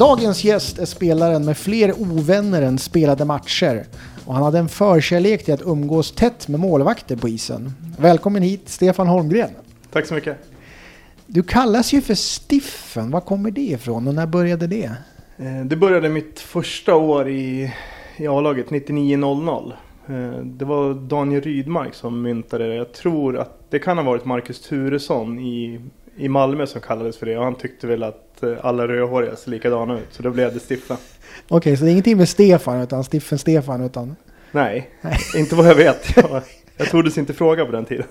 Dagens gäst är spelaren med fler ovänner än spelade matcher. Och han hade en förkärlek till att umgås tätt med målvakter på isen. Välkommen hit Stefan Holmgren. Tack så mycket. Du kallas ju för Stiffen. Var kommer det ifrån och när började det? Eh, det började mitt första år i, i A-laget, 99-00. Eh, det var Daniel Rydmark som myntade det. Jag tror att det kan ha varit Marcus Turesson i, i Malmö som kallades för det. Och han tyckte väl att eh, alla rödhåriga ser likadana ut. Så då blev det Stiffen. Okej, okay, så det är ingenting med Stefan utan Stiffen Stefan utan? Nej, Nej. inte vad jag vet. Jag, jag tordes inte fråga på den tiden.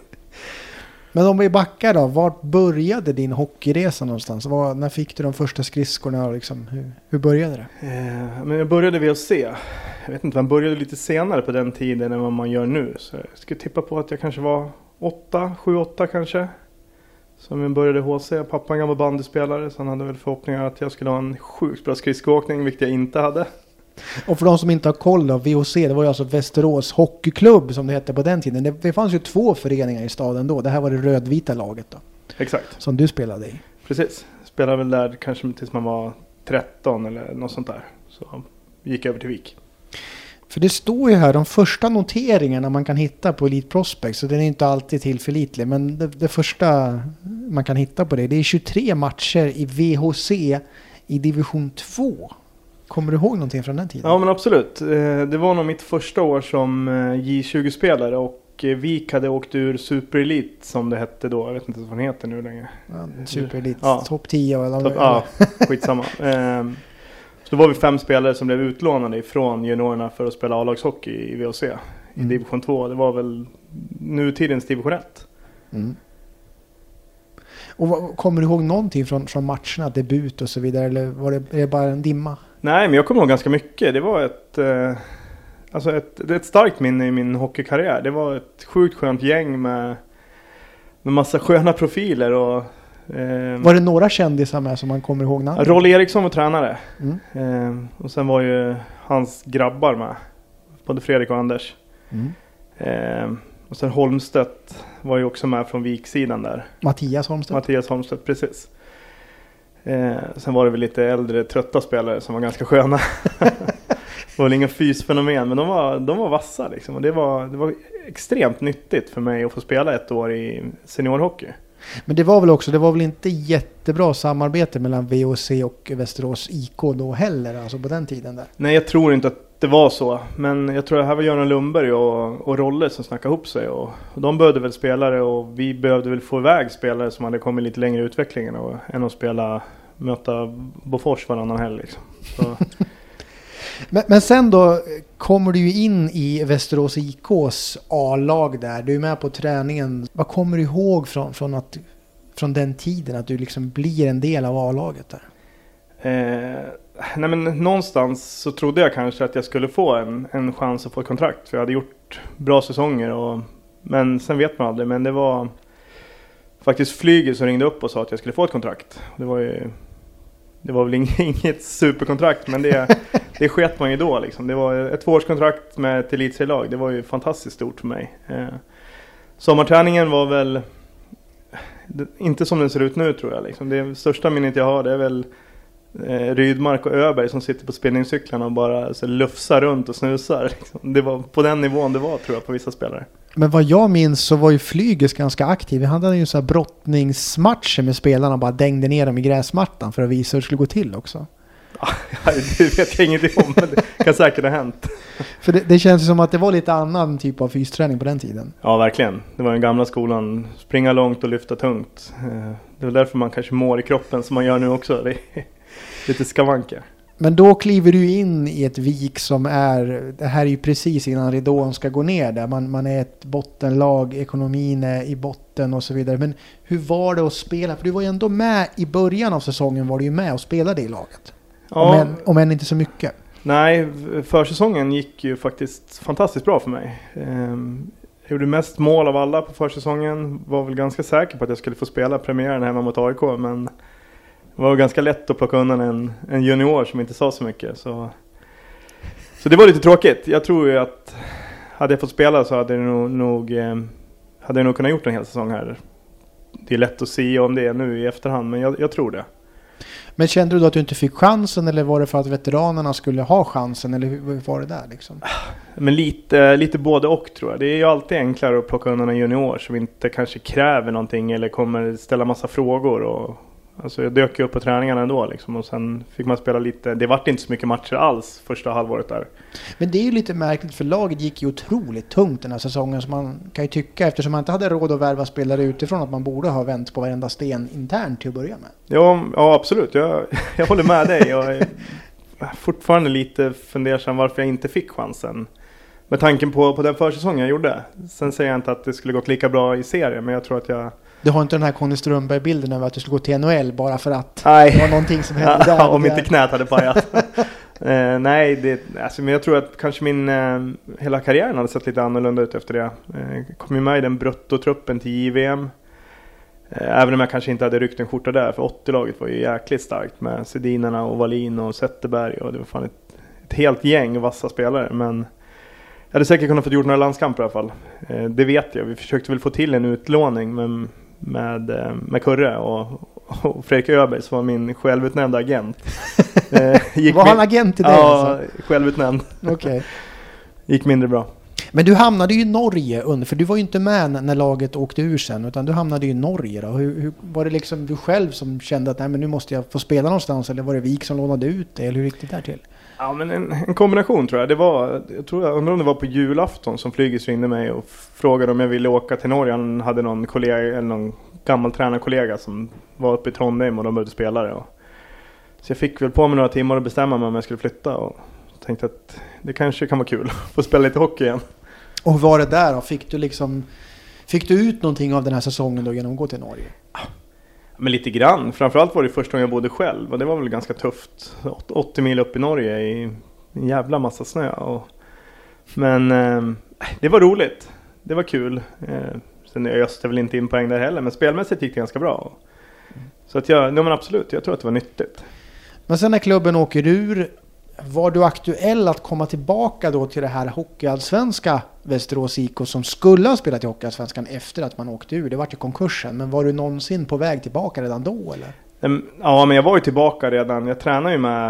Men om vi backar då, vart började din hockeyresa någonstans? Var, när fick du de första skridskorna och liksom, hur, hur började det? Eh, men jag började vid att se. Jag vet inte, man började lite senare på den tiden än vad man gör nu. Så jag skulle tippa på att jag kanske var åtta, sju, åtta kanske. Som jag började HC. Pappa en gammal bandyspelare så han hade väl förhoppningar att jag skulle ha en sjukt bra skridskoåkning, vilket jag inte hade. Och för de som inte har koll då, VHC, det var ju alltså Västerås Hockeyklubb som det hette på den tiden. Det, det fanns ju två föreningar i staden då. Det här var det rödvita laget då. Exakt. Som du spelade i. Precis. Spelade väl där kanske tills man var 13 eller något sånt där. Så gick jag över till Vik. För det står ju här de första noteringarna man kan hitta på Elite Prospect, så den är inte alltid tillförlitlig. Men det, det, första man kan hitta på det, det är 23 matcher i VHC i division 2. Kommer du ihåg någonting från den tiden? Ja men absolut. Eh, det var nog mitt första år som eh, J20-spelare och eh, Vik hade åkt ur Super Elite som det hette då. Jag vet inte vad den heter nu längre. Ja, Super Elite, ja. topp 10 eller? Top, ja, skitsamma. Så var vi fem spelare som blev utlånade ifrån juniorerna för att spela A-lagshockey i VOC. I mm. division 2. Det var väl nutidens division 1. Mm. Och kommer du ihåg någonting från, från matcherna, debut och så vidare? Eller var det, är det bara en dimma? Nej, men jag kommer ihåg ganska mycket. Det var ett, eh, alltså ett, ett starkt minne i min hockeykarriär. Det var ett sjukt skönt gäng med, med massa sköna profiler. Och, var det några kändisar med som man kommer ihåg namnet? Roll Eriksson var tränare. Mm. Eh, och sen var ju hans grabbar med. Både Fredrik och Anders. Mm. Eh, och sen Holmstedt var ju också med från viksidan där. Mattias Holmstedt? Mattias Holmstedt, precis. Sen var det väl lite äldre trötta spelare som var ganska sköna. det var väl inga fysfenomen men de var, de var vassa liksom. Och det var, det var extremt nyttigt för mig att få spela ett år i seniorhockey. Men det var väl också, det var väl inte jättebra samarbete mellan VOC och Västerås IK då heller, alltså på den tiden där? Nej, jag tror inte att det var så. Men jag tror att det här var Göran Lundberg och, och Rolle som snackade ihop sig. Och, och, de behövde väl spelare och vi behövde väl få iväg spelare som hade kommit lite längre i utvecklingen och, än att spela, möta Bofors varannan helg liksom. men, men, sen då kommer du ju in i Västerås IKs A-lag där. Du är med på träningen. Vad kommer du ihåg från, från, att, från den tiden? Att du liksom blir en del av A-laget där? Eh nej men någonstans så trodde jag kanske att jag skulle få en, en chans att få ett kontrakt. För jag hade gjort bra säsonger. Och, men sen vet man aldrig. Men det var faktiskt flyget som ringde upp och sa att jag skulle få ett kontrakt. Det var ju det var väl inget superkontrakt men det, det sket man ju då liksom. Det var ett tvåårskontrakt med ett elitserielag. Det var ju fantastiskt stort för mig. Eh, sommarträningen var väl inte som den ser ut nu tror jag. Liksom. Det största minnet jag har det är väl eh, Rydmark och Öberg som sitter på spinningcyklarna och bara alltså, lufsar runt och snusar. Liksom. Det var på den nivån det var tror jag på vissa spelare. Men vad jag minns så var ju Flyges ganska aktiv. Vi hade ju så här brottningsmatcher med spelarna och bara dängde ner dem i gräsmattan för att visa hur det skulle gå till också. Ja, det vet jag ingenting om, men det kan säkert ha hänt. För det, det känns som att det var lite annan typ av fysträning på den tiden. Ja, verkligen. Det var den gamla skolan. Springa långt och lyfta tungt. Eh, det är därför man kanske mår i kroppen som man gör nu också. Det lite skavanker. Men då kliver du in i ett vik som är, det här är ju precis innan ridån ska gå ner där. Man, man är ett bottenlag, ekonomin är i botten och så vidare. Men hur var det att spela? För du var ju ändå med i början av säsongen var du ju med och spelade i laget. Ja. Om, än, om än inte så mycket. Nej, försäsongen gick ju faktiskt fantastiskt bra för mig. Ehm, jag gjorde mest mål av alla på försäsongen. Var väl ganska säker på att jag skulle få spela premiären hemma mot AIK. Men det var ganska lätt att plocka undan en, en junior som inte sa så mycket. Så, så det var lite tråkigt. Jag tror ju att hade jag fått spela så hade jag nog, nog, eh, nog kunnat gjort en hel säsong här. Det är lätt att se om det nu i efterhand, men jag, jag tror det. Men kände du då att du inte fick chansen eller var det för att veteranerna skulle ha chansen eller hur var det där liksom? Men lite, lite både och tror jag. Det är ju alltid enklare att plocka undan en junior som inte kanske kräver någonting eller kommer ställa massa frågor. Och, alltså jag dök ju upp på träningarna ändå liksom och sen fick man spela lite. Det vart inte så mycket matcher alls första halvåret där. Men det är ju lite märkligt för laget gick ju otroligt tungt den här säsongen så man kan ju tycka eftersom man inte hade råd att värva spelare utifrån att man borde ha vänt på varenda sten internt till att börja med. Ja, ja absolut. Jag, jag håller med dig. Jag är fortfarande lite fundersam varför jag inte fick chansen. Med tanken på, på den försäsongen jag gjorde. Sen säger jag inte att det skulle gått lika bra i serien, men jag tror att jag... Du har inte den här Conny Strömberg-bilden av att du skulle gå till NHL bara för att nej. det var någonting som hände där? Om inte knät hade pajat. eh, nej, det, alltså, men jag tror att kanske min eh, hela karriären hade sett lite annorlunda ut efter det. Eh, kom ju med i den bruttotruppen till JVM. Även om jag kanske inte hade ryckt en skjorta där, för 80-laget var ju jäkligt starkt med Sedinarna och Wallin och Zetterberg och det var fan ett, ett helt gäng vassa spelare. Men jag hade säkert kunnat få gjort några landskamper i alla fall. Det vet jag. Vi försökte väl få till en utlåning med, med, eh, med Kurre och, och Fredrik Öberg som var min självutnämnda agent. Gick var han agent i dig? Ja, alltså? självutnämnd. Okay. Gick mindre bra. Men du hamnade ju i Norge under, för du var ju inte med när laget åkte ur sen, utan du hamnade i Norge då. Hur, hur, var det liksom du själv som kände att nej, men nu måste jag få spela någonstans, eller var det Vik som lånade ut det, eller hur gick det där till? Ja, men en, en, kombination tror jag. Det var, jag tror jag undrar om det var på julafton som Flygis ringde mig och frågade om jag ville åka till Norge. Han hade någon kollega, eller någon gammal tränarkollega som var uppe i Trondheim och de behövde spelare. Och, så jag fick väl på mig några timmar att bestämma mig om jag skulle flytta och tänkte att det kanske kan vara kul att få spela lite hockey igen. Och var det där då? Fick du liksom Fick du ut någonting av den här säsongen då genom att gå till Norge? Men lite grann. Framförallt var det första gången jag bodde själv och det var väl ganska tufft. 80 mil upp i Norge i en jävla massa snö. Och... Men eh, det var roligt. Det var kul. Eh, sen öste jag väl inte in poäng där heller men spelmässigt gick det ganska bra. Så att jag, nej men absolut, jag tror att det var nyttigt. Men sen när klubben åker ur var du aktuell att komma tillbaka då till det här hockeyallsvenska Västerås IK som skulle ha spelat i Hockeyallsvenskan efter att man åkte ur? Det vart ju konkursen, men var du någonsin på väg tillbaka redan då eller? Ja, men jag var ju tillbaka redan. Jag tränade ju med,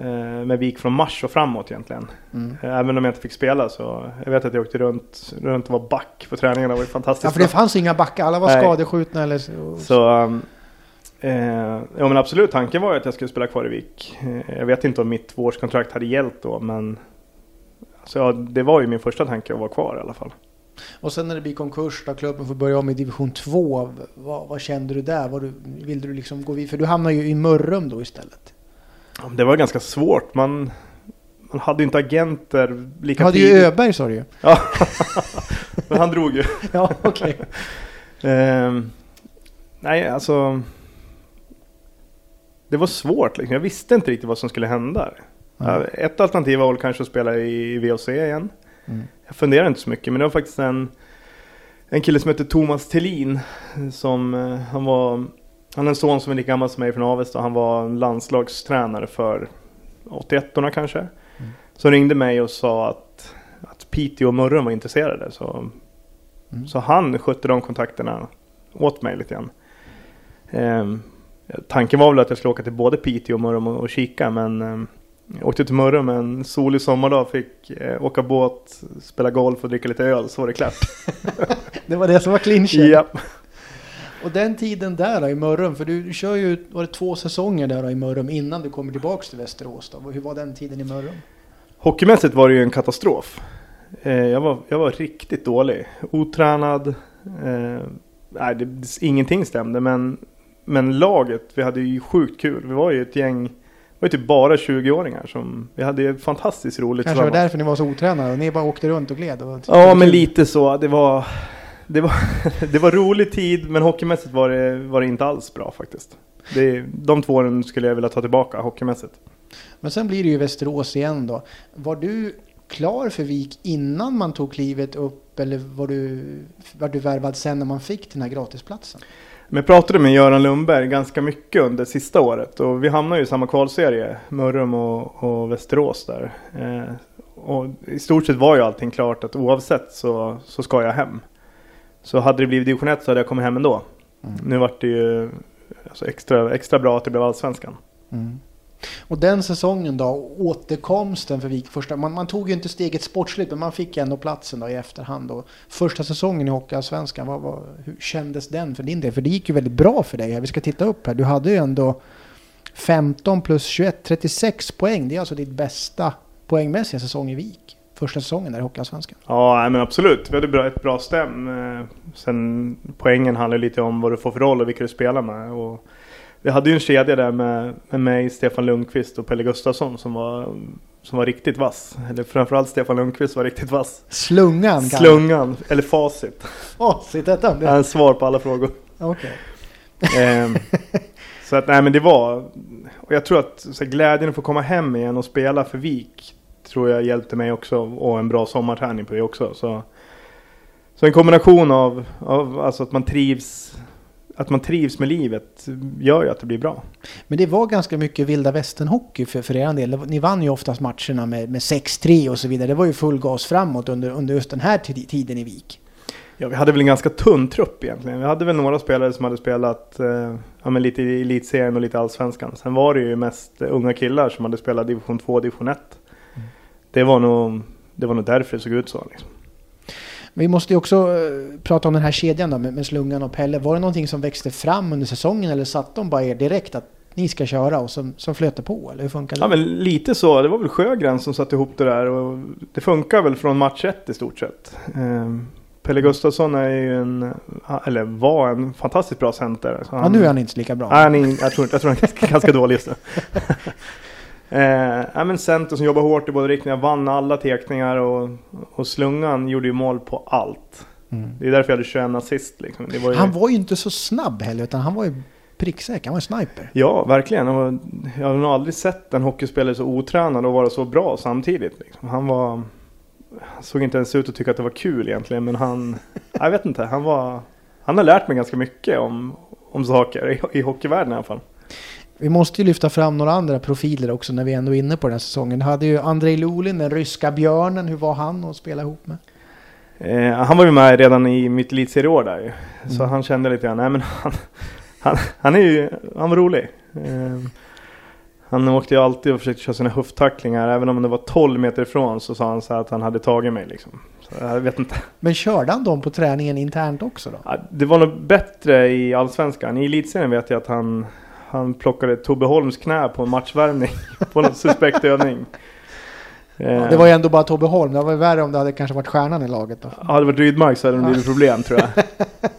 eh, med Vik från mars och framåt egentligen. Mm. Även om jag inte fick spela så. Jag vet att jag åkte runt, runt och var back på träningarna. Det var ju fantastiskt. Ja, för det fanns inga backar. Alla var Nej. skadeskjutna eller så. så um, Eh, ja men absolut, tanken var ju att jag skulle spela kvar i Vik. Eh, jag vet inte om mitt tvåårskontrakt hade gällt då men alltså, ja, det var ju min första tanke att vara kvar i alla fall. Och sen när det blir konkurs då klubben får börja om i division 2. Vad, vad kände du där? Var du, vill du liksom gå vidare? För du hamnade ju i Mörrum då istället. Det var ganska svårt. Man, man hade ju inte agenter lika Du hade tidigt. ju Öberg sa du ju. Ja, men han drog ju. ja, okej. Okay. eh, nej, alltså det var svårt liksom. Jag visste inte riktigt vad som skulle hända. Mm. Ett alternativ var väl kanske att spela i VOC igen. Mm. Jag funderade inte så mycket men det var faktiskt en, en kille som heter Thomas Tellin. Som, eh, han var han är en son som är lika gammal som mig från Avesta. Han var landslagstränare för 81 orna kanske. Mm. Som ringde mig och sa att, att Piteå och Mörrum var intresserade. Så, mm. så han skötte de kontakterna åt mig lite grann. Um, Tanken var väl att jag skulle åka till både Piteå och Mörrum och, kika men eh, jag åkte till Mörrum en solig sommardag, fick eh, åka båt, spela golf och dricka lite öl så var det klart. det var det som var clinchen? Ja. Och den tiden där då, i Mörrum, för du kör ju var det två säsonger där då, i Mörrum innan du kommer tillbaks till Västerås. Då. Hur var den tiden i Mörrum? Hockeymässigt var det ju en katastrof. Eh, jag, var, jag var riktigt dålig. Otränad. Eh, nej, det, ingenting stämde men men laget, vi hade ju sjukt kul. Vi var ju ett gäng, det var ju typ bara 20-åringar som, vi hade ju fantastiskt roligt Kanske var det därför ni var så otränade och ni bara åkte runt och gled? Och ja, men lite så. Det var, det var, det var rolig tid, men hockeymässigt var det, var det inte alls bra faktiskt. Det, de två åren skulle jag vilja ta tillbaka hockeymässigt. Men sen blir det ju Västerås igen då. Var du klar för Vik innan man tog klivet upp eller var du, var du värvad sen när man fick den här gratisplatsen? Men jag pratade med Göran Lundberg ganska mycket under sista året och vi hamnade ju i samma kvalserie, Mörrum och, och Västerås där. Eh, och i stort sett var ju allting klart att oavsett så, så ska jag hem. Så hade det blivit division 1 så hade jag kommit hem ändå. Mm. Nu vart det ju alltså extra, extra bra att det blev allsvenskan. Mm. Och den säsongen då, återkomsten för Vik första, man, man, tog ju inte steget sportsligt men man fick ändå platsen då i efterhand. Då. första säsongen i Hockeyallsvenskan, vad, vad, hur kändes den för din del? För det gick ju väldigt bra för dig. Vi ska titta upp här, du hade ju ändå 15 plus 21, 36 poäng. Det är alltså ditt bästa poängmässiga säsong i Vik. Första säsongen där i Hockeyallsvenskan. Ja, men absolut. Vi hade ett bra stäm. Eh, sen poängen handlar lite om vad du får för roll och vilka du spelar med. Och vi hade ju en kedja där med, med mig, Stefan Lundqvist och Pelle Gustafsson som var, som var riktigt vass. Eller framförallt Stefan Lundqvist var riktigt vass. Slungan? Slungan, eller facit. Facit detta? Det... Han svar på alla frågor. Okej. Okay. eh, så att nej men det var, och jag tror att så glädjen att få komma hem igen och spela för Vik tror jag hjälpte mig också och en bra sommarträning på det också. Så, så en kombination av, av alltså att man trivs att man trivs med livet gör ju att det blir bra. Men det var ganska mycket vilda västern-hockey för, för er del. Ni vann ju oftast matcherna med, med 6-3 och så vidare. Det var ju full gas framåt under, under just den här tiden i Vik. Ja, vi hade väl en ganska tunn trupp egentligen. Vi hade väl några spelare som hade spelat eh, ja, men lite i elitserien och lite allsvenskan. Sen var det ju mest unga killar som hade spelat division 2 och division 1. Mm. Det, var nog, det var nog därför det såg ut så. Liksom. Vi måste ju också eh, prata om den här kedjan då med, med Slungan och Pelle. Var det någonting som växte fram under säsongen eller satt de bara er direkt att ni ska köra och som, som flöt det på? Eller hur funkar det? Ja men lite så. Det var väl Sjögren som satte ihop det där och det funkar väl från match ett i stort sett. Um, Pelle Gustafsson är ju en, eller var en fantastiskt bra center. Så han, ja, nu är han inte lika bra. Nej, han är, jag, tror, jag tror han är ganska dålig just nu. Eh, men center som jobbar hårt i båda riktningar, vann alla tekningar och, och Slungan gjorde ju mål på allt. Mm. Det är därför jag hade 21 assist. Liksom. Var ju... Han var ju inte så snabb heller, utan han var ju pricksäker, han var en sniper. Ja, verkligen. Jag har nog aldrig sett en hockeyspelare så otränad och vara så bra samtidigt. Liksom. Han var... Han såg inte ens ut att tycka att det var kul egentligen, men han... jag vet inte, han var... Han har lärt mig ganska mycket om, om saker, i, i hockeyvärlden i alla fall. Vi måste ju lyfta fram några andra profiler också när vi ändå är inne på den här säsongen. Du hade ju Andrei Lulin, den ryska björnen. Hur var han att spela ihop med? Eh, han var ju med redan i mitt elitserieår där ju. Så mm. han kände lite grann, nej men han, han, han är ju, han var rolig. Eh, han åkte ju alltid och försökte köra sina höfttacklingar. Även om det var 12 meter ifrån så sa han så att han hade tagit mig liksom. Så jag vet inte. Men körde han dem på träningen internt också då? Ja, det var nog bättre i Allsvenskan. I elitserien vet jag att han han plockade Tobbe Holms knä på en matchvärmning på någon suspekt övning. Ja, det var ju ändå bara Tobbe Holm. Det var ju värre om det hade kanske varit stjärnan i laget. Då. Hade det varit Rydmark så hade det blivit problem tror jag.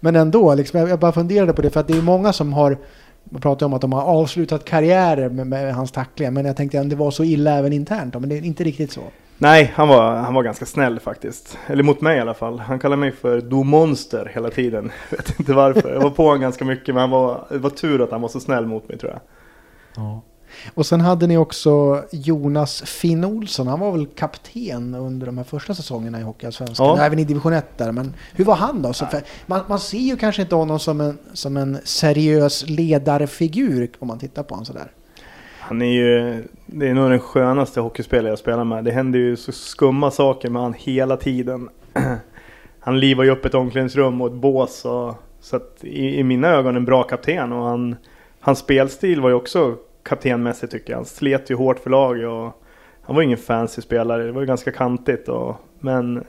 Men ändå, liksom, jag bara funderade på det. För att det är många som har man pratar om att de har avslutat karriärer med, med hans tacklingar. Men jag tänkte att det var så illa även internt. Men det är inte riktigt så. Nej, han var, han var ganska snäll faktiskt. Eller mot mig i alla fall. Han kallade mig för Do Monster hela tiden. Jag vet inte varför. Jag var på honom ganska mycket men han var, det var tur att han var så snäll mot mig tror jag. Ja. Och sen hade ni också Jonas Finn Olsson. Han var väl kapten under de här första säsongerna i Hockeyallsvenskan. Ja. Även i division 1 där. Men hur var han då? Så man, man ser ju kanske inte honom som en, som en seriös ledarfigur om man tittar på honom sådär. Han är ju, det är nog den skönaste hockeyspelare jag spelar med. Det händer ju så skumma saker med han hela tiden. Han livar ju upp ett omklädningsrum och ett bås. Och, så att i, i mina ögon en bra kapten. Och han, hans spelstil var ju också kaptenmässigt tycker jag. Han slet ju hårt för laget och han var ingen fancy spelare. Det var ju ganska kantigt. Och, men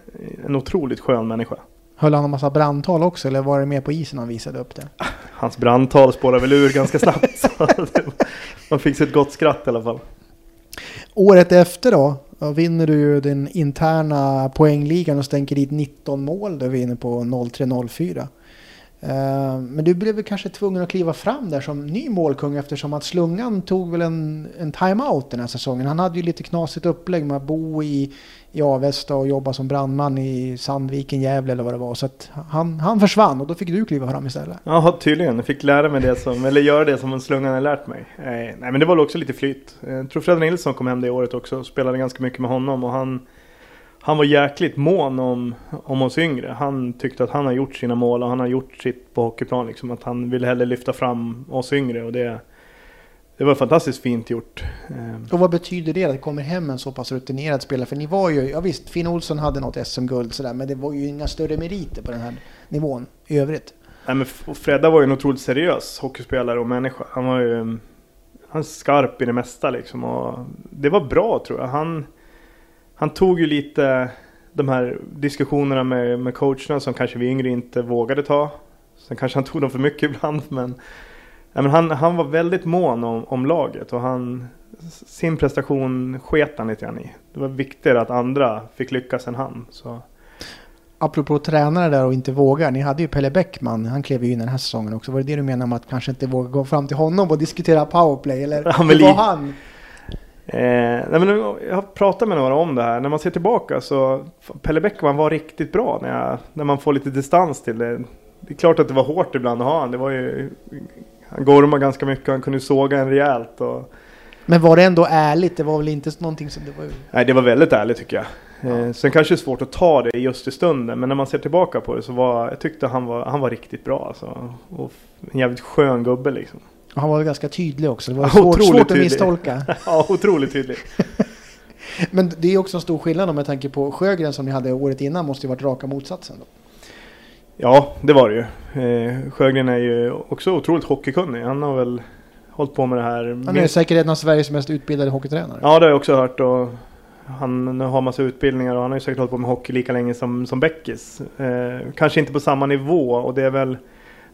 en otroligt skön människa. Höll han en massa brandtal också eller var det mer på isen han visade upp det? Hans brandtal spårade väl ur ganska snabbt. man fick sig ett gott skratt i alla fall. Året efter då, då vinner du ju den interna poängligan och stänker dit 19 mål. Då vi är inne på 03-04. Eh, men du blev väl kanske tvungen att kliva fram där som ny målkung eftersom att Slungan tog väl en, en timeout den här säsongen. Han hade ju lite knasigt upplägg med att bo i, i Avesta och jobbade som brandman i Sandviken, Gävle eller vad det var. Så att han, han försvann och då fick du kliva fram istället. Ja, tydligen. Jag fick lära mig det som, eller göra det som en Slungan har lärt mig. Eh, nej, men det var också lite flyt. Eh, jag tror Fredrik Nilsson kom hem det året också och spelade ganska mycket med honom och han han var jäkligt mån om, om oss yngre. Han tyckte att han har gjort sina mål och han har gjort sitt på hockeyplan. Liksom, att han ville hellre lyfta fram oss yngre. Och det, det var fantastiskt fint gjort. Eh, och vad betyder det att det kommer hem en så pass rutinerad spelare? För ni var ju, ja visst, Finn Olsson hade något SM-guld sådär, men det var ju inga större meriter på den här nivån i övrigt. Nej, men Fredda var ju en otroligt seriös hockeyspelare och människa. Han var ju han är skarp i det mesta liksom. Och det var bra tror jag. Han, han tog ju lite de här diskussionerna med, med coacherna som kanske vi yngre inte vågade ta. Sen kanske han tog dem för mycket ibland men, ja, men han, han var väldigt mån om, om laget och han, sin prestation sket han lite grann i. Det var viktigare att andra fick lyckas än han. Så. Apropå tränare där och inte vågar. Ni hade ju Pelle Bäckman, han klev ju in den här säsongen också. Var det det du menar med att kanske inte våga gå fram till honom och diskutera powerplay? Eller ja, hur var han? Eh, nej men jag har pratat med några om det här. När man ser tillbaka så Pelle Bäckman var riktigt bra när, jag, när man får lite distans till det. Det är klart att det var hårt ibland att ha han. Det var ju, han gormade ganska mycket, han kunde såga en rejält. Och... Men var det ändå ärligt? Det var väl inte någonting som det var? Nej, det var väldigt ärligt tycker jag. Ja. Eh, sen kanske det är svårt att ta det just i stunden, men när man ser tillbaka på det så var jag tyckte han var, han var riktigt bra alltså. Och en jävligt skön gubbe liksom. Han var ganska tydlig också. Det var svårt, svårt att misstolka. ja, otroligt tydlig. Men det är också en stor skillnad om jag tänker på Sjögren som ni hade året innan måste ju varit raka motsatsen då. Ja, det var det ju. Eh, Sjögren är ju också otroligt hockeykunnig. Han har väl hållit på med det här. Han är säkert en av Sveriges mest utbildade hockeytränare. Ja, det har jag också hört. Och han har massa utbildningar och han har ju säkert hållit på med hockey lika länge som, som Bäckis. Eh, kanske inte på samma nivå och det är väl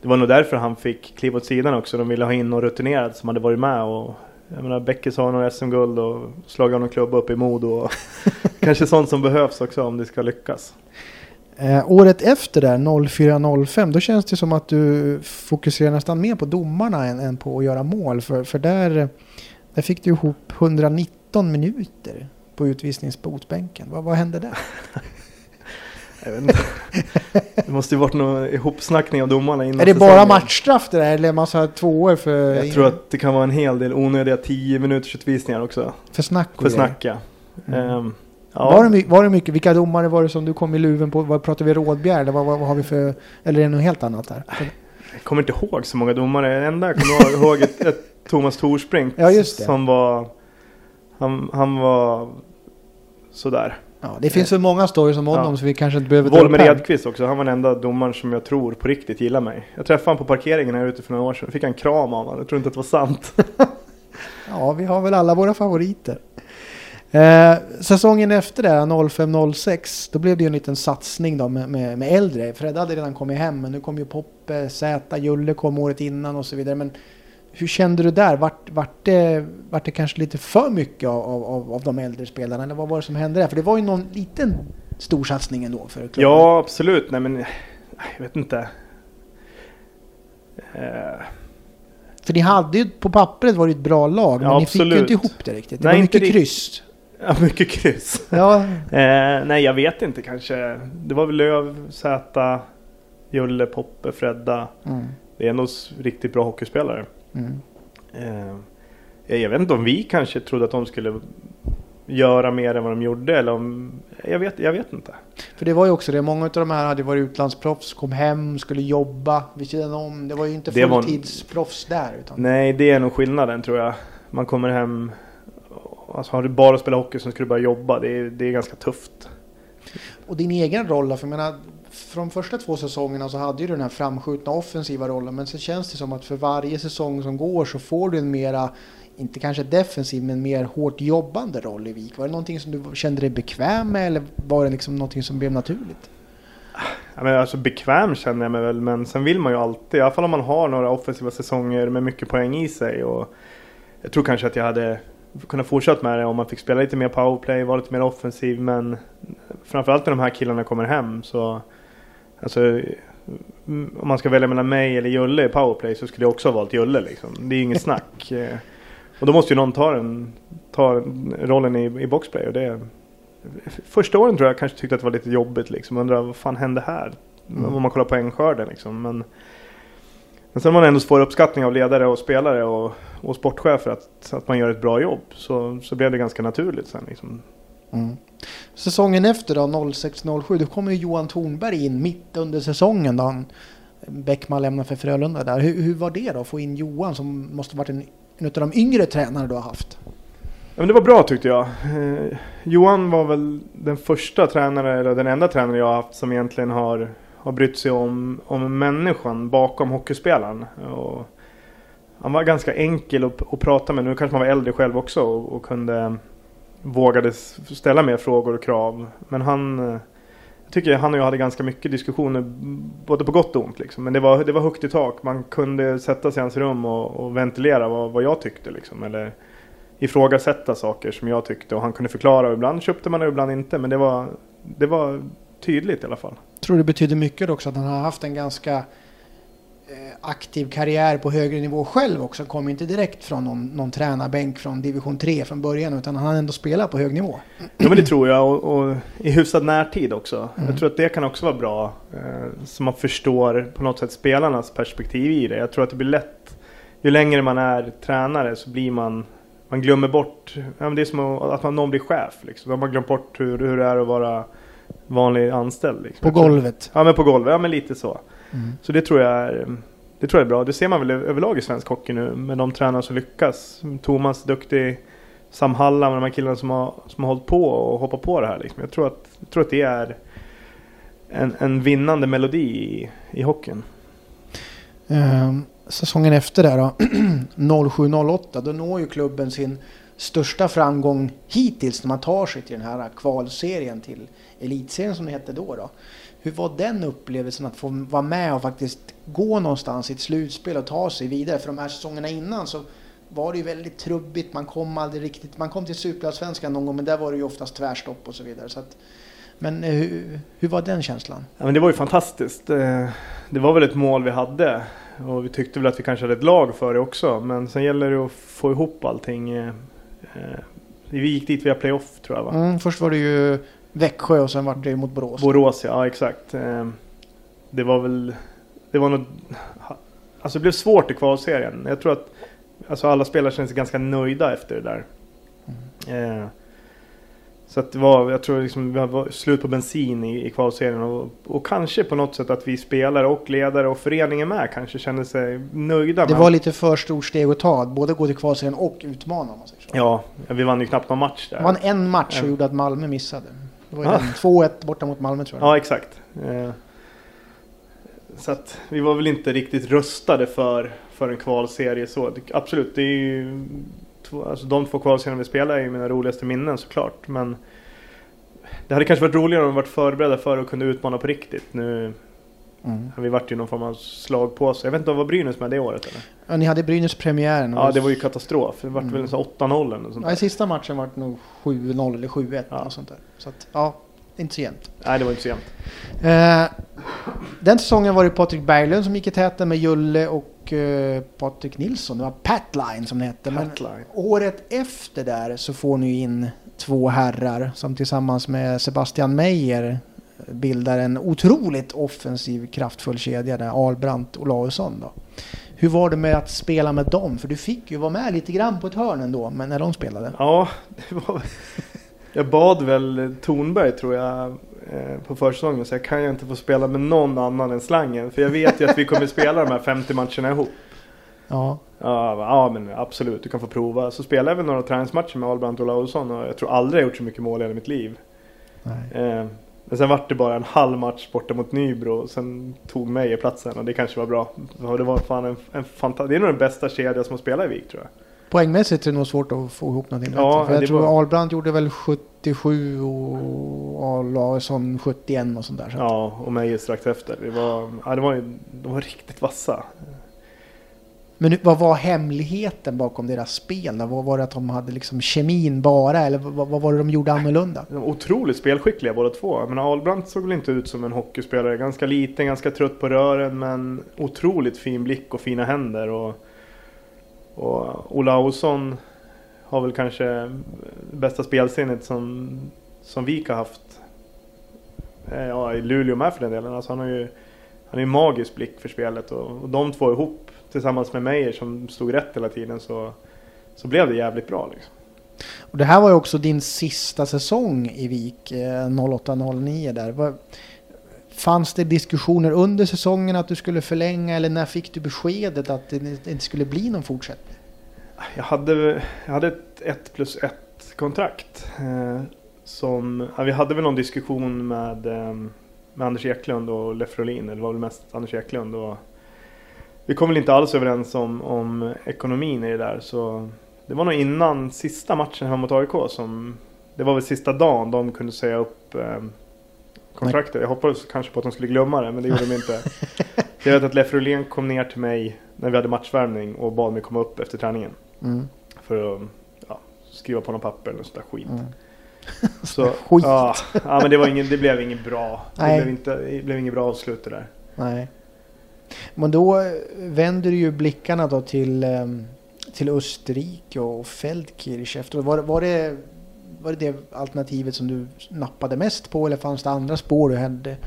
det var nog därför han fick kliva åt sidan också. De ville ha in någon rutinerad som hade varit med. Och, jag menar, Bäckis har några SM-guld och slagit någon klubba upp i Modo. kanske sånt som behövs också om det ska lyckas. Eh, året efter där, 04-05, då känns det som att du fokuserar nästan mer på domarna än, än på att göra mål. För, för där, där fick du ihop 119 minuter på utvisningsbotbänken. Vad, vad hände där? Det måste ju varit någon ihopsnackning av domarna innan Är det bara matchstraff det där eller är man så här två år för... Jag tror att det kan vara en hel del onödiga 10 minuters utvisningar också. För snack För snack ja. Mm. Um, ja. Var, det, var det mycket, vilka domare var det som du kom i luven på? Vad pratar vi Rådbjer eller vad, vad, vad, har vi för, eller är det något helt annat där? Jag kommer inte ihåg så många domare. Det enda jag kommer ihåg är ett Thomas Torsbrink. Ja. Som var, han, han var sådär. Ja, det finns så många stories om honom ja. så vi kanske inte behöver Volmer Edqvist också. Han var den enda domaren som jag tror på riktigt gillar mig. Jag träffade honom på parkeringen här ute för några år sedan. Fick en kram av honom. Jag tror inte att det var sant. ja, vi har väl alla våra favoriter. Eh, säsongen efter det, 05-06, då blev det ju en liten satsning då med, med, med äldre. Fred hade redan kommit hem, men nu kom ju Poppe, Zäta, Julle kom året innan och så vidare. Men hur kände du där? Vart, vart, det, vart det kanske lite för mycket av, av, av de äldre spelarna? Eller vad var det som hände där? För det var ju någon liten stor satsning ändå för klubben. Ja, absolut. Nej, men jag vet inte. Uh... För ni hade ju, på pappret var det ett bra lag, men ja, ni fick ju inte ihop det riktigt. Det nej, var mycket kryss. Ja, mycket kryss. Ja. eh, nej, jag vet inte kanske. Det var väl Löv, Zäta, Julle, Poppe, Fredda. Mm. Det är ändå riktigt bra hockeyspelare. Mm. Eh, jag vet inte om vi kanske trodde att de skulle göra mer än vad de gjorde. Eller om, jag, vet, jag vet inte. För det var ju också det, många av de här hade varit utlandsproffs, kom hem, skulle jobba vid sidan om. Det var ju inte fulltidsproffs där. Utan... Nej, det är nog skillnaden tror jag. Man kommer hem, alltså har du bara spelat hockey så ska du börja jobba. Det är, det är ganska tufft. Och din egen roll då? För jag menar, från första två säsongerna så hade du den här framskjutna offensiva rollen men så känns det som att för varje säsong som går så får du en mera, inte kanske defensiv, men mer hårt jobbande roll i Vik. Var det någonting som du kände dig bekväm med eller var det liksom någonting som blev naturligt? Ja, men alltså bekväm känner jag mig väl, men sen vill man ju alltid, i alla fall om man har några offensiva säsonger med mycket poäng i sig. Och jag tror kanske att jag hade kunnat fortsätta med det om man fick spela lite mer powerplay, vara lite mer offensiv, men framförallt när de här killarna kommer hem så Alltså, om man ska välja mellan mig eller Julle i powerplay så skulle jag också ha valt Julle liksom. Det är inget snack. Eh, och då måste ju någon ta, den, ta rollen i, i boxplay. Och det, första åren tror jag kanske tyckte att det var lite jobbigt liksom. Undrar vad fan hände här? Mm. Om man kollar poängskörden liksom. Men, men sen man ändå får uppskattning av ledare och spelare och, och sportchefer att, att man gör ett bra jobb. Så, så blev det ganska naturligt sen liksom. Mm. Säsongen efter då, 06-07, då kommer Johan Thornberg in mitt under säsongen. Då han, Bäckman lämnar för Frölunda där. Hur, hur, var det då, att få in Johan som måste varit en, en av de yngre tränare du har haft? Ja, men det var bra tyckte jag. Eh, Johan var väl den första tränare, eller den enda tränare jag har haft som egentligen har, har brytt sig om, om människan bakom hockeyspelaren. Och han var ganska enkel att, att prata med. Nu kanske man var äldre själv också och, och kunde vågade ställa mer frågor och krav. Men han eh, jag tycker han och jag hade ganska mycket diskussioner både på gott och ont. Liksom. Men det var, det var högt i tak. Man kunde sätta sig i hans rum och, och ventilera vad, vad jag tyckte. Liksom. Eller ifrågasätta saker som jag tyckte och han kunde förklara. Ibland köpte man det ibland inte. Men det var, det var tydligt i alla fall. Tror det betyder mycket också att han har haft en ganska Eh, aktiv karriär på högre nivå själv också. Kom inte direkt från någon, någon tränarbänk från division 3 från början utan han har ändå spelat på hög nivå. Ja men det tror jag och, och i hyfsad närtid också. Mm. Jag tror att det kan också vara bra. Eh, så man förstår på något sätt spelarnas perspektiv i det. Jag tror att det blir lätt. Ju längre man är tränare så blir man man glömmer bort, ja, men det är som att man, någon blir chef. Liksom. Man har glömt bort hur, hur det är att vara vanlig anställd. Liksom. På golvet? Ja men på golvet, ja men lite så. Mm. Så det tror jag är det tror jag är bra. Det ser man väl överlag i svensk hockey nu med de tränare som lyckas. Thomas duktig, Sam Hallam och de här killarna som har, som har hållit på och hoppat på det här. Liksom. Jag, tror att, jag tror att det är en, en vinnande melodi i, i hockeyn. Um, säsongen efter där då, 07-08, då når ju klubben sin största framgång hittills när man tar sig till den här kvalserien till elitserien som det hette då. då. Hur var den upplevelsen att få vara med och faktiskt gå någonstans i ett slutspel och ta sig vidare? För de här säsongerna innan så var det ju väldigt trubbigt. Man kom aldrig riktigt. Man kom till Superallsvenskan någon gång men där var det ju oftast tvärstopp och så vidare. Så att, men eh, hur, hur, var den känslan? Ja, men det var ju fantastiskt. Eh, det var väl ett mål vi hade och vi tyckte väl att vi kanske hade ett lag för det också. Men sen gäller det att få ihop allting. Eh, vi gick dit via playoff tror jag va? Mm, först var det ju Växjö och sen vart det mot Borås. Borås ja, exakt. Ehm, det var väl... Det var nog... Alltså det blev svårt i kvalserien. Jag tror att alltså alla spelare kände sig ganska nöjda efter det där. Mm. Så att det var, jag tror liksom, vi var slut på bensin i, i kvalserien och, och kanske på något sätt att vi spelare och ledare och föreningen med kanske kände sig nöjda. Det var lite för stort steg att ta, både gå till kvalserien och utmana om man säger så. Ja, vi vann ju knappt någon match där. Det var en match som gjorde att Malmö missade. Det var ju ah. 2-1 borta mot Malmö tror jag. Ja, exakt. Eh, så att vi var väl inte riktigt rustade för, för en kvalserie så. Absolut, det är ju... Alltså de två kvalserierna vi spelar är ju mina roligaste minnen såklart. Men det hade kanske varit roligare om vi varit förberedda för att kunna utmana på riktigt. Nu mm. vi varit i någon form av slagpåse. Jag vet inte, var Brynäs med det året eller? Ja, ni hade Brynäs-premiären. Ja, det var ju katastrof. Det var mm. väl 8-0 eller sånt Ja, i sista matchen var det nog 7-0 eller 7-1 ja. sånt där. Så att, ja, inte så jämnt. Nej, det var inte så jämnt. Eh, den säsongen var det Patrik Berglund som gick i täten med Julle och eh, Patrik Nilsson. Det var Patline som det hette. Men året efter där så får ni in två herrar som tillsammans med Sebastian Meyer bildar en otroligt offensiv kraftfull kedja där Albrandt och Olausson då. Hur var det med att spela med dem? För du fick ju vara med lite grann på ett hörn ändå, men när de spelade. Ja, det var... Jag bad väl Tornberg tror jag eh, på försäsongen så jag kan ju inte få spela med någon annan än slangen. För jag vet ju att vi kommer spela de här 50 matcherna ihop. Ja. Ja, ja men absolut, du kan få prova. Så spelade jag väl några träningsmatcher med Albrandt och Olausson och jag tror aldrig jag gjort så mycket mål i hela mitt liv. Nej. Men sen vart det bara en halv match borta mot Nybro och sen tog mig platsen och det kanske var bra. Det var fan en, en fanta- Det är nog den bästa kedja som har spelat i Vik tror jag. Poängmässigt är det nog svårt att få ihop någonting. Ja, För jag tror var... Albrandt gjorde väl 77 och Larsson 71 och sånt där. Så ja, och mig strax efter. Det var, ja, det var, de var riktigt vassa. Men vad var hemligheten bakom deras spel? Då? Vad var det att de hade liksom kemin bara eller vad, vad var det de gjorde annorlunda? De var otroligt spelskickliga båda två. Men Ahlbrandt såg väl inte ut som en hockeyspelare. Ganska liten, ganska trött på rören men otroligt fin blick och fina händer. Och, och Olausson har väl kanske bästa spelsinnet som, som Vik har haft. Eh, ja, i Luleå med för den delen. Alltså han har ju han är en magisk blick för spelet och, och de två ihop tillsammans med Meyer som stod rätt hela tiden så, så blev det jävligt bra. Liksom. Och det här var ju också din sista säsong i Vik, 08-09 eh, där. Var, fanns det diskussioner under säsongen att du skulle förlänga eller när fick du beskedet att det inte skulle bli någon fortsättning? Jag hade, jag hade ett 1 plus 1 kontrakt. Eh, som, ja, vi hade väl någon diskussion med, eh, med Anders Eklund och Leif Rolin. Eller det var väl mest Anders Eklund. Och vi kom väl inte alls överens om, om ekonomin i det där. Så det var nog innan sista matchen hemma mot AIK som det var väl sista dagen de kunde säga upp eh, kontraktet. Jag hoppades kanske på att de skulle glömma det, men det gjorde de inte. jag vet att Leif Rolén kom ner till mig när vi hade matchvärmning och bad mig komma upp efter träningen. Mm. För att ja, skriva på något papper eller sånt där skit. Mm. Så, Skit. Ja, ja, men det, var ingen, det blev inget bra. Det blev, inte, det blev inget bra avslut det där. Nej. Men då eh, vänder du ju blickarna då till, ehm, till Österrike och Feldkirch efteråt. Var, var, det, var det det alternativet som du nappade mest på eller fanns det andra spår du hade?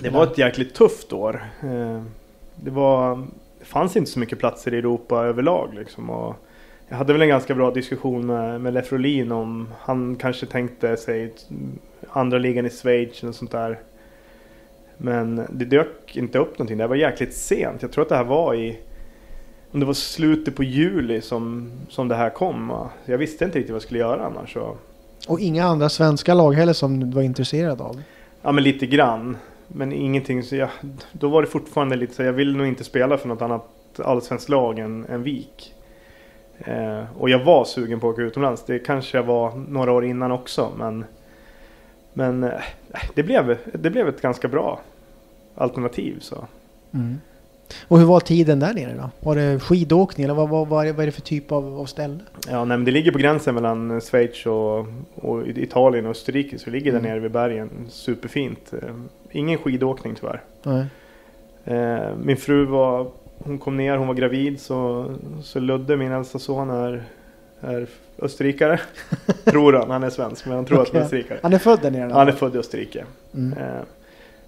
Det var ett jäkligt tufft år. Eh, det, var, det fanns inte så mycket platser i Europa överlag. Liksom, och jag hade väl en ganska bra diskussion med, med Lefrolin om han kanske tänkte sig andra ligan i Schweiz och sånt där. Men det dök inte upp någonting. Det var jäkligt sent. Jag tror att det här var i om det var slutet på juli som, som det här kom. Jag visste inte riktigt vad jag skulle göra annars. Så. Och inga andra svenska lag heller som du var intresserad av? Ja men lite grann. Men ingenting så jag, Då var det fortfarande lite så jag vill nog inte spela för något annat allsvenskt lag än, än Vik. Eh, och jag var sugen på att åka utomlands. Det kanske jag var några år innan också. Men, men eh, det, blev, det blev ett ganska bra alternativ. Så. Mm. Och hur var tiden där nere då? Var det skidåkning eller vad, vad, vad, är, det, vad är det för typ av, av ställe? Ja, nej, det ligger på gränsen mellan Schweiz och, och Italien och Österrike. Så det ligger där Mm. nere vid bergen. Superfint. Eh, ingen skidåkning tyvärr. Eh, min fru var, hon kom ner, hon var gravid så, så Ludde, min äldsta son, är, är österrikare. tror han, han är svensk men han tror att han är österrikare. Han är född där nere? då? Han är född i Österrike. Mm. Eh,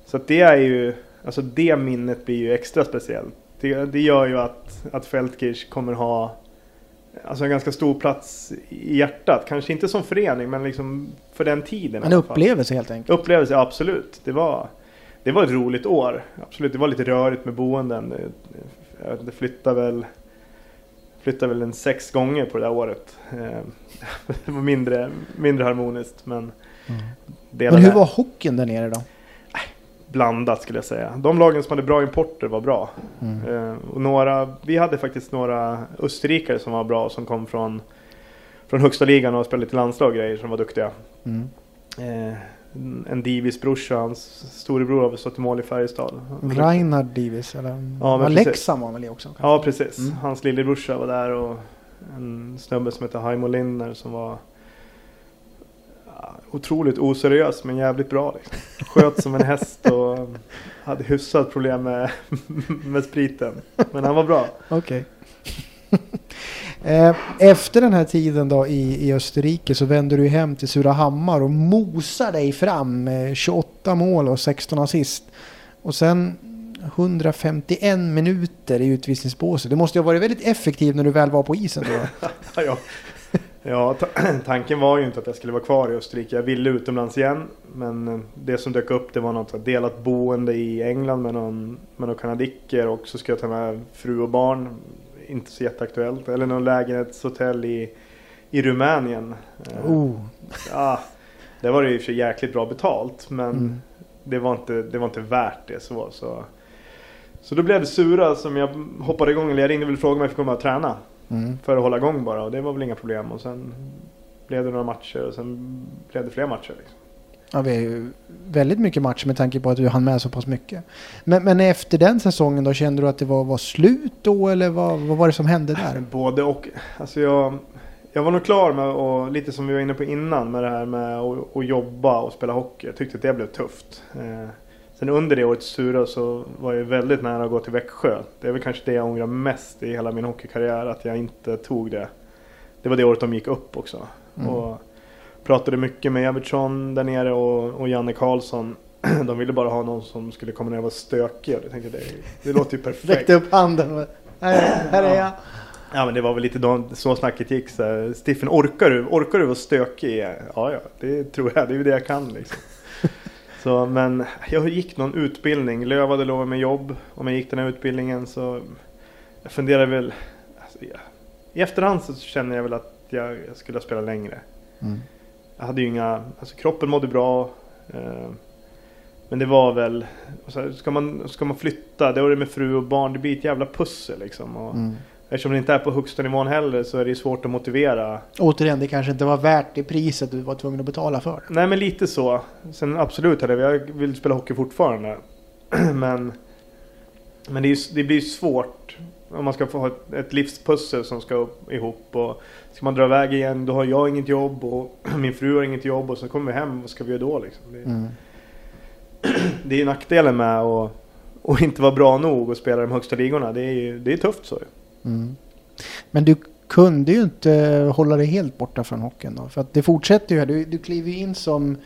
så det är ju, alltså det minnet blir ju extra speciellt. Det, det gör ju att, att Feldkirch kommer ha alltså en ganska stor plats i hjärtat. Kanske inte som förening men liksom för den tiden. En upplevelse helt enkelt? Upplevelse, absolut. Det var, det var ett roligt år. Absolut, det var lite rörigt med boenden. Det flyttade väl, flyttade väl en sex gånger på det där året. Eh, Det var mindre, mindre harmoniskt men Mm. Men hur var hockeyn där nere då? blandat skulle jag säga. De lagen som hade bra importer var bra. Mm. Eh, och några, vi hade faktiskt några österrikare som var bra som kom från, från högsta ligan och spelade lite landslag och grejer som var duktiga. Mm. En Divis brorsa, hans storebror har väl stått i mål i Färjestad. Reinhard Divis eller? Ja, men. Leksand var han väl i också? Ja precis. Mm. Hans lillebrorsa var där och en snubbe som heter Haimo Linner som var otroligt oseriös men jävligt bra. Liksom. Sköt som en häst och hade hyfsat problem med, med spriten. Men han var bra. Okej. Eh, Eh, efter den här tiden då i, i Österrike så vänder du hem till Surahammar och mosar dig fram med 28 mål och 16 assist. Och sen 151 minuter i utvisningsbåset. Det måste ju ha varit väldigt effektivt när du väl var på isen då. ja, ja, tanken var ju inte att jag skulle vara kvar i Österrike. Jag ville utomlands igen. Men eh, det som dök upp det var något delat boende i England med någon, med någon kanadicker. Och så ska jag ta med fru och barn. Inte så jätteaktuellt. Eller någon lägenhetshotell i, i Rumänien. Eh, Oh. Ja, det var det i och för sig jäkligt bra betalt. Men Mm. det, var inte, det var inte värt det. Så, så. så då blev det Sura som jag hoppade igång. Eller jag ringde och frågade om jag fick komma och träna. Mm. För att hålla igång bara och det var väl inga problem. Och sen blev det några matcher och sen blev det fler matcher. Liksom. Ja, vi är ju väldigt mycket matcher med tanke på att du hann med så pass mycket. Men, men efter den säsongen då kände du att det var, var slut då eller vad, vad var det som hände där? Både och. Alltså jag, jag var nog klar med, och lite som vi var inne på innan, med det här med att, att jobba och spela hockey. Jag tyckte att det blev tufft. Eh, sen under det året Sura så var jag väldigt nära att gå till Växjö. Det är väl kanske det jag ångrar mest i hela min hockeykarriär, att jag inte tog det. Det var det året de gick upp också. Mm. Och pratade mycket med Evertsson där nere och, och Janne Karlsson. De ville bara ha någon som skulle komma ner och vara stökig. Jag tänkte det, det låter ju perfekt. Räckte upp handen och här, här är jag. Ja men det var väl lite då, så snacket gick. Så här, Stiffen, orkar du, orkar du vara stökig? Ja, ja, det tror jag. Det är ju det jag kan liksom. så, men jag gick någon utbildning. Löv hade lovat mig jobb. Om jag gick den här utbildningen så jag funderade väl. Alltså, ja. I efterhand så känner jag väl att jag, jag skulle ha spelat längre. Mm. Jag hade ju inga, alltså kroppen mådde bra. Eh, Men det var väl, så ska, man, ska man flytta, det var det med fru och barn, det blir ett jävla pussel liksom. Och Mm. Eftersom det inte är på högsta nivån heller så är det svårt att motivera. Återigen, det kanske inte var värt det priset du var tvungen att betala för. Nej men lite så. Sen absolut jag, vill spela hockey fortfarande. men men det, är, det blir svårt om man ska få ha ett, ett livspussel som ska ihop. Och ska man dra iväg igen då har jag inget jobb och min fru har inget jobb och så kommer vi hem. Vad ska vi göra då liksom? Det, Mm. det är ju nackdelen med att och inte vara bra nog och spela de högsta ligorna. Det är ju det är tufft så. Mm. Men du kunde ju inte hålla dig helt borta från hockeyn då. För att det fortsätter ju här. Du, du kliver in som,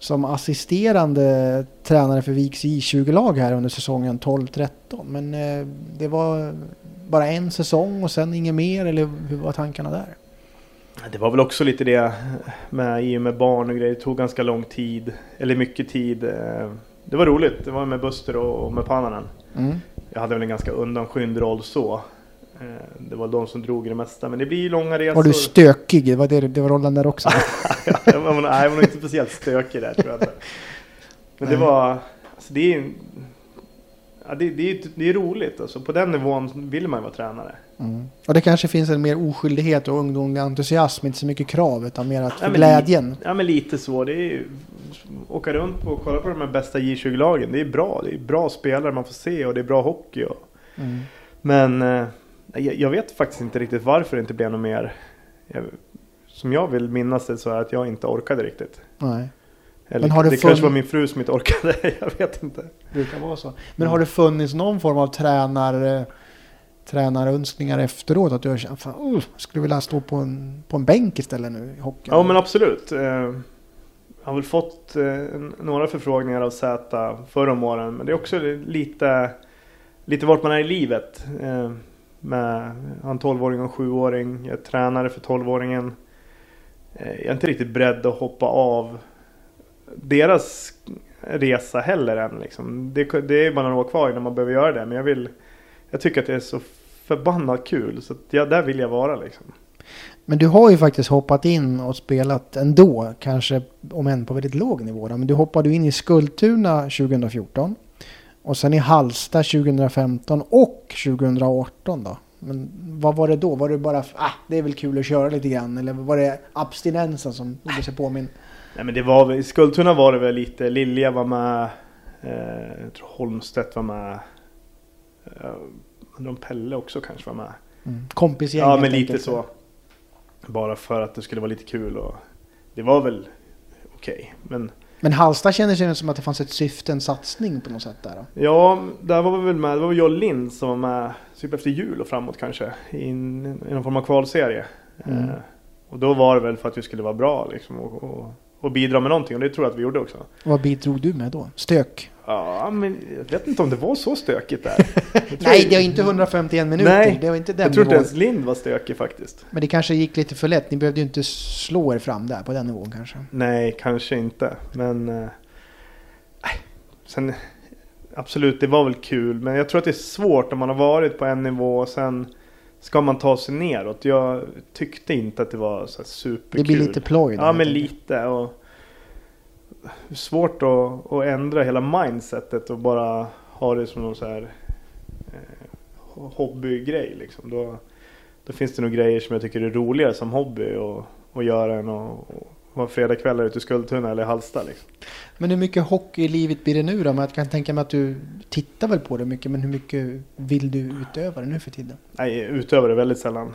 som assisterande tränare för Viks J20-lag här under säsongen 12-13. Men eh, det var bara en säsong och sen inget mer. Eller hur var tankarna där? Det var väl också lite det med i och med barn och grejer. Det tog ganska lång tid. Eller mycket tid. eh. Det var roligt. Det var med Buster och med Pannanen. Mm. Jag hade väl en ganska undanskymd roll så. Eh, Det var de som drog det mesta. Men det blir ju långa resor. Var du stökig? Det var, det, det var rollen där också. nej, jag var nog inte speciellt stökig där tror jag inte. Men det var... Alltså det är ja, det, det, är, det är roligt. Alltså, på den nivån vill man ju vara tränare. Mm. Och det kanske finns en mer oskyldighet och ungdomlig entusiasm. Inte så mycket krav utan mer att Ja, glädjen. Ja men lite så. Det är ju, åka runt och kolla på de här bästa J20-lagen. Det är bra. Det är bra spelare man får se och det är bra hockey. Och, Mm. men eh, jag, vet faktiskt inte riktigt varför det inte blev något mer. Som jag vill minnas det så är att jag inte orkade riktigt. Nej. Eller Men har det det kanske var min fru som inte orkade. jag vet inte. brukar vara så. Men har det funnits någon form av tränar, eh, tränarönskningar efteråt? Att du har känt fan, uh, skulle vilja stå på en, på en bänk istället nu i hockeyn? Ja men absolut. Eh, Jag har väl fått eh, några förfrågningar av Z förra om åren. Men det är också lite, lite vart man är i livet. Med jag har en 12-åring och en 7-åring. Jag är tränare för 12-åringen. Eh, jag är inte riktigt beredd att hoppa av deras resa heller än. Liksom. Det, det är bara några år kvar innan man behöver göra det. Men jag vill Jag tycker att det är så förbannat kul. Så att, där vill jag vara liksom. Men du har ju faktiskt hoppat in och spelat ändå, kanske om än på väldigt låg nivå. då. Men du hoppade in i Skultuna 2014. Och sen i Halsta 2015 och 2018 då. Men vad var det då? Var det bara, ah, det är väl kul att köra lite grann? Eller var det abstinensen som gjorde sig påminn? Nej men det var i Skultuna var det väl lite, Lilja var med, eh, jag tror Holmstedt var med. Eh, undrar om Pelle också kanske var med. Mm. Kompisgäng Ja men lite så. Bara för att det skulle vara lite kul och det var väl okej. Men Men Halsta kändes det som att det fanns ett syfte, en satsning på något sätt där. Då. ja, där var vi väl med, det var väl jag och Lind som var med typ efter jul och framåt kanske. I, en, i någon form av kvalserie. Mm. Eh, och då var det väl för att vi skulle vara bra liksom och, och, och bidra med någonting och det tror jag att vi gjorde också. Vad bidrog du med då? Stök? Ja, men jag vet inte om det var så stökigt där. Nej, det var inte 151 minuter. Nej, det var inte den Jag tror inte ens Lind var stökig faktiskt. Men det kanske gick lite för lätt. Ni behövde ju inte slå er fram där på den nivån kanske. Nej, kanske inte. Men... Eh, nej. sen... Absolut, det var väl kul. Men jag tror att det är svårt om man har varit på en nivå och sen ska man ta sig neråt. Jag tyckte inte att det var så superkul. Det blir lite ploj. Ja, men lite. Och svårt att, att ändra hela mindsetet och bara ha det som någon så här eh, hobbygrej liksom. Då, då finns det nog grejer som jag tycker är roligare som hobby och, och göra än att och vara fredagkvällar ute i Skultuna eller Halsta liksom. Men hur mycket hockey i livet blir det nu då? Jag kan tänka mig att du tittar väl på det mycket. Men hur mycket vill du utöva det nu för tiden? Nej, utövar det väldigt sällan.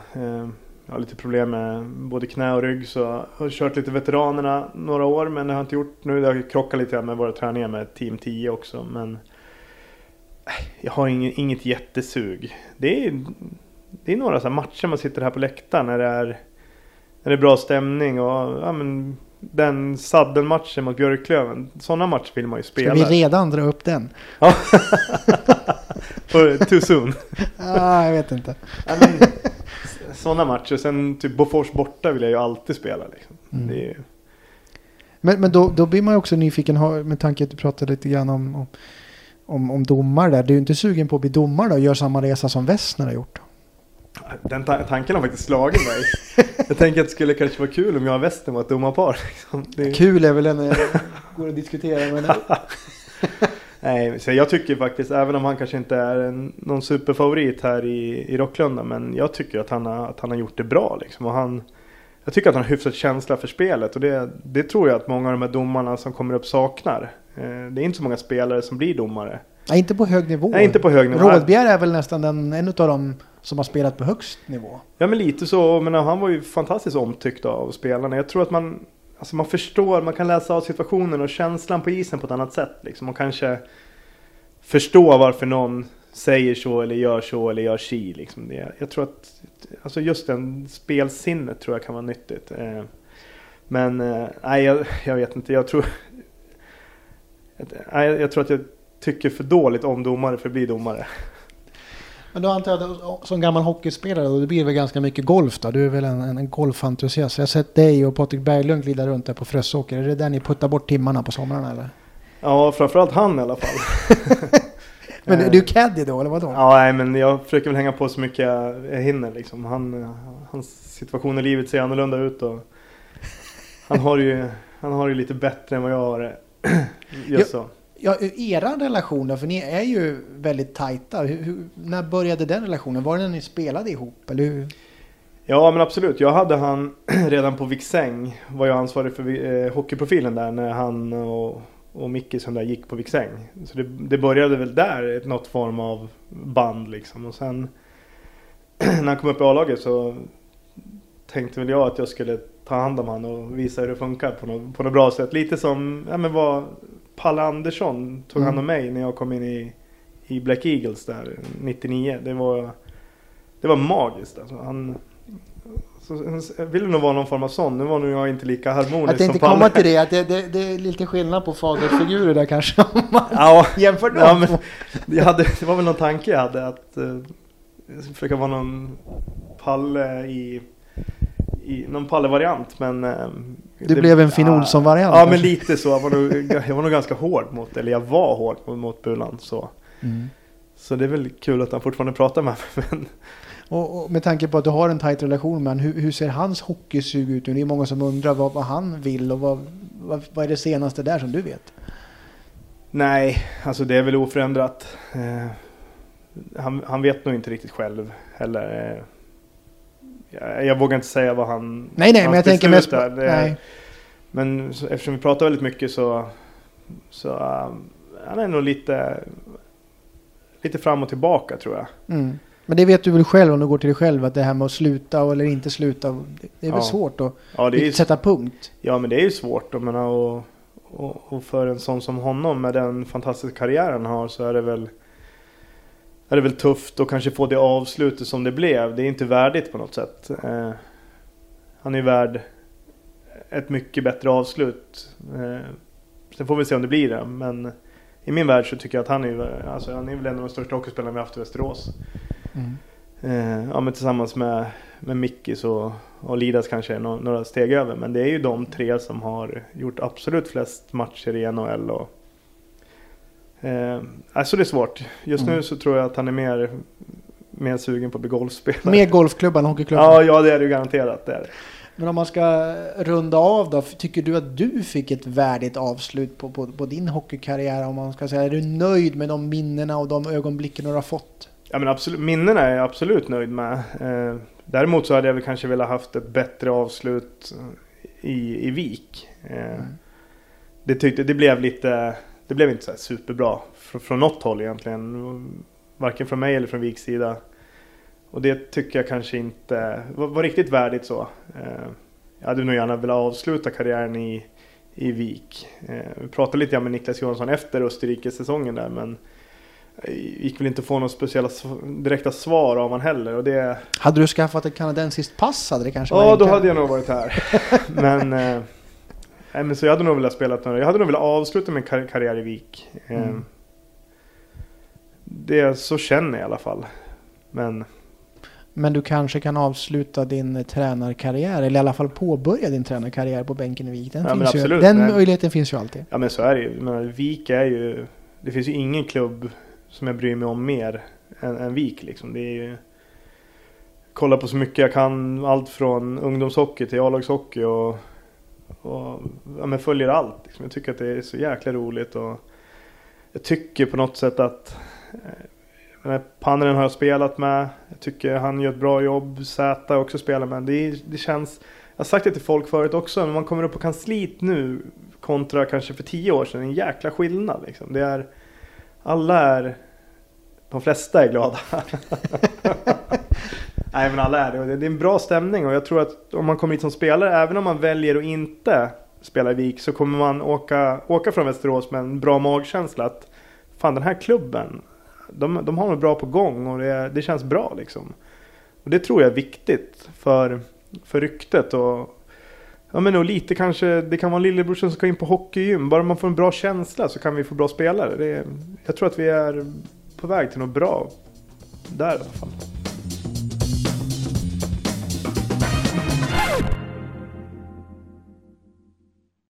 Jag har lite problem med både knä och rygg så jag har kört lite veteranerna några år men det har jag inte gjort nu. Det har krockat lite med våra träningar med Team 10 också men jag har inget, inget jättesug. Det är, det är några så här matcher man sitter här på läktaren när det är, när det är bra stämning och ja, men, den saddelmatchen mot Björklöven. Sådana matcher vill man ju Ska spela. vi redan dra upp den? Too soon. Ah, jag vet inte. Sådana matcher. Sen typ Bofors borta vill jag ju alltid spela. Liksom. Mm. Är, ju- Men, men då, då blir man ju också nyfiken med tanke att du pratade lite grann om, om, om, om domar där. Du är ju inte sugen på att bli domare då och göra samma resa som Wessner har gjort? Den ta tanken har faktiskt slagit mig. jag tänker att det skulle kanske vara kul om jag och Western var ett domarpar. Liksom. Det... Kul är väl en eh, går att diskutera men... Nej, så jag tycker faktiskt, även om han kanske inte är en, någon superfavorit här i, i Rocklunda, men jag tycker att han har, att han har gjort det bra liksom. Och han, jag tycker att han har hyfsat känsla för spelet och det, det tror jag att många av de här domarna som kommer upp saknar. Eh, det är inte så många spelare som blir domare. Nej, inte på hög nivå. Nej, inte på hög nivå. Rådbjer är väl nästan den, en av dem som har spelat på högst nivå. Ja, men lite så. Men han var ju fantastiskt omtyckt av spelarna. Jag tror att man, alltså man förstår, man kan läsa av situationen och känslan på isen på ett annat sätt. Liksom. Och kanske förstå varför någon säger så eller gör så eller gör si. Liksom. Det, jag tror att alltså just den spelsinnet tror jag kan vara nyttigt. Eh, men eh, nej, jag, jag, vet inte. Jag tror, eh, nej, jag tror att jag tycker för dåligt om domare för att bli domare. Men då antar jag att som gammal hockeyspelare då det blir väl ganska mycket golf då? Du är väl en, en golfentusiast? Jag har sett dig och Patrik Berglund glida runt där på Frösåker. Är det där ni puttar bort timmarna på somrarna eller? Ja, framförallt han i alla fall. men du är caddy då eller vadå? Ja, nej men jag försöker väl hänga på så mycket jag hinner liksom. Han, hans situation i livet ser annorlunda ut och han har ju, han har ju lite bättre än vad jag har det. Just så. Ja, era relation då? För ni är ju väldigt tajta. Hur, hur, när började den relationen? Var det när ni spelade ihop? Eller hur? Ja men absolut. Jag hade han redan på Viksäng. Var jag ansvarig för eh, hockeyprofilen där när han och, och Micke som där gick på Viksäng. Så det, det började väl där, något form av band liksom. Och sen när han kom upp i A-laget så tänkte väl jag att jag skulle ta hand om han och visa hur det funkar på något, på något bra sätt. Lite som, ja men vad Palle Andersson tog hand om mm. mig när jag kom in i, i Black Eagles där 99. Det var, det var magiskt alltså. Han, så, ville nog vara någon form av sån. Nu var nog jag inte lika harmonisk som Palle. Jag tänkte komma till det, att det, det, det, är lite skillnad på fadersfigurer där kanske. Om man ja, jämför dem. Ja, men, jag hade, det var väl någon tanke jag hade att uh, försöka vara någon Palle i i någon Palle-variant men... Eh, det, det blev en Finn Olsson-variant? Ja, ja men lite så. Jag var, nog, jag var nog ganska hård mot, eller jag var hård mot, Bulan så. Mm. Så det är väl kul att han fortfarande pratar med mig. Men... Och, och, med tanke på att du har en tajt relation med honom, hur, hur ser hans hockeysug ut nu? Det är många som undrar vad, vad han vill och vad, vad, vad, är det senaste där som du vet? Nej, alltså det är väl oförändrat. Eh, han, han vet nog inte riktigt själv heller. Eh, jag, vågar inte säga vad han... Nej, nej, men jag tänker mest på... Nej. Men så, eftersom vi pratar väldigt mycket så... Så um, han är nog lite... Lite fram och tillbaka tror jag. Mm. Men det vet du väl själv om du går till dig själv att det här med att sluta eller inte sluta. Det är väl ja. svårt att ja, det är sätta punkt. Ja men det är ju svårt. Jag menar, och, och, och för en sån som honom med den fantastiska karriären han har så är det väl är det väl tufft att kanske få det avslutet som det blev. Det är inte värdigt på något sätt. Eh, han är värd ett mycket bättre avslut. Eh, sen får vi se om det blir det. Men i min värld så tycker jag att han är, alltså, han är väl en av de största hockeyspelarna vi haft i Västerås. Mm. Eh, ja, men tillsammans med, med Mickis och, och Lidas kanske några, några steg över. Men det är ju de tre som har gjort absolut flest matcher i NHL. Och, Eh, alltså det är svårt. Just mm. nu så tror jag att han är mer, mer sugen på att bli golfspelare. Mer golfklubba än hockeyklubba? Ja, ja det är det garanterat. Det är det. Men om man ska runda av då. Tycker du att du fick ett värdigt avslut på, på, på din hockeykarriär? Om man ska säga, är du nöjd med de minnena och de ögonblicken du har fått? Ja men absolut, minnena är jag absolut nöjd med. Eh, däremot så hade jag väl kanske velat haft ett bättre avslut i, i Vik. Eh, mm. det, tyckte, det blev lite det blev inte så superbra från, från något håll egentligen. Varken från mig eller från Viks sida. Och det tycker jag kanske inte var, var riktigt värdigt så. Eh, jag hade nog gärna velat avsluta karriären i, i Vik. Eh, vi pratade lite grann med Niklas Johansson efter Österrike-säsongen där men gick väl inte att få några speciella direkta svar av honom heller. Och det... Hade du skaffat ett kanadensiskt pass hade det kanske Ja, då hade jag nog varit här. men eh, Nej, men så jag hade nog velat spela några. Jag hade nog velat avsluta min kar karriär i Vik. Mm. Det så känner jag i alla fall. Men... Men du kanske kan avsluta din tränarkarriär, eller i alla fall påbörja din tränarkarriär på bänken i Vik. Den, ja, finns ju, den möjligheten finns ju alltid. Ja men så är det ju. Men Vik är ju... Det finns ju ingen klubb som jag bryr mig om mer än, än Vik liksom. Det är ju kollar på så mycket jag kan. Allt från ungdomshockey till A-lagshockey och, och ja, men följer allt. Liksom. Jag tycker att det är så jäkla roligt. Och jag tycker på något sätt att eh, Panneren har jag spelat med. Jag tycker han gör ett bra jobb. Zäta har jag också spelat med. Det, det känns... Jag har sagt det till folk förut också. När man kommer upp på kansliet nu kontra kanske för tio år sedan. En jäkla skillnad liksom. Det är... Alla är... De flesta är glada. Nej men alla är det. Det är en bra stämning och jag tror att om man kommer hit som spelare, även om man väljer att inte spela i Vik, så kommer man åka, åka från Västerås med en bra magkänsla. Att fan den här klubben, de, de har något bra på gång och det, det känns bra liksom. Och det tror jag är viktigt för, för ryktet och Ja men och lite kanske, det kan vara lillebror som ska in på hockeygym. Bara man får en bra känsla så kan vi få bra spelare. Det, jag tror att vi är på väg till något bra där i alla fall.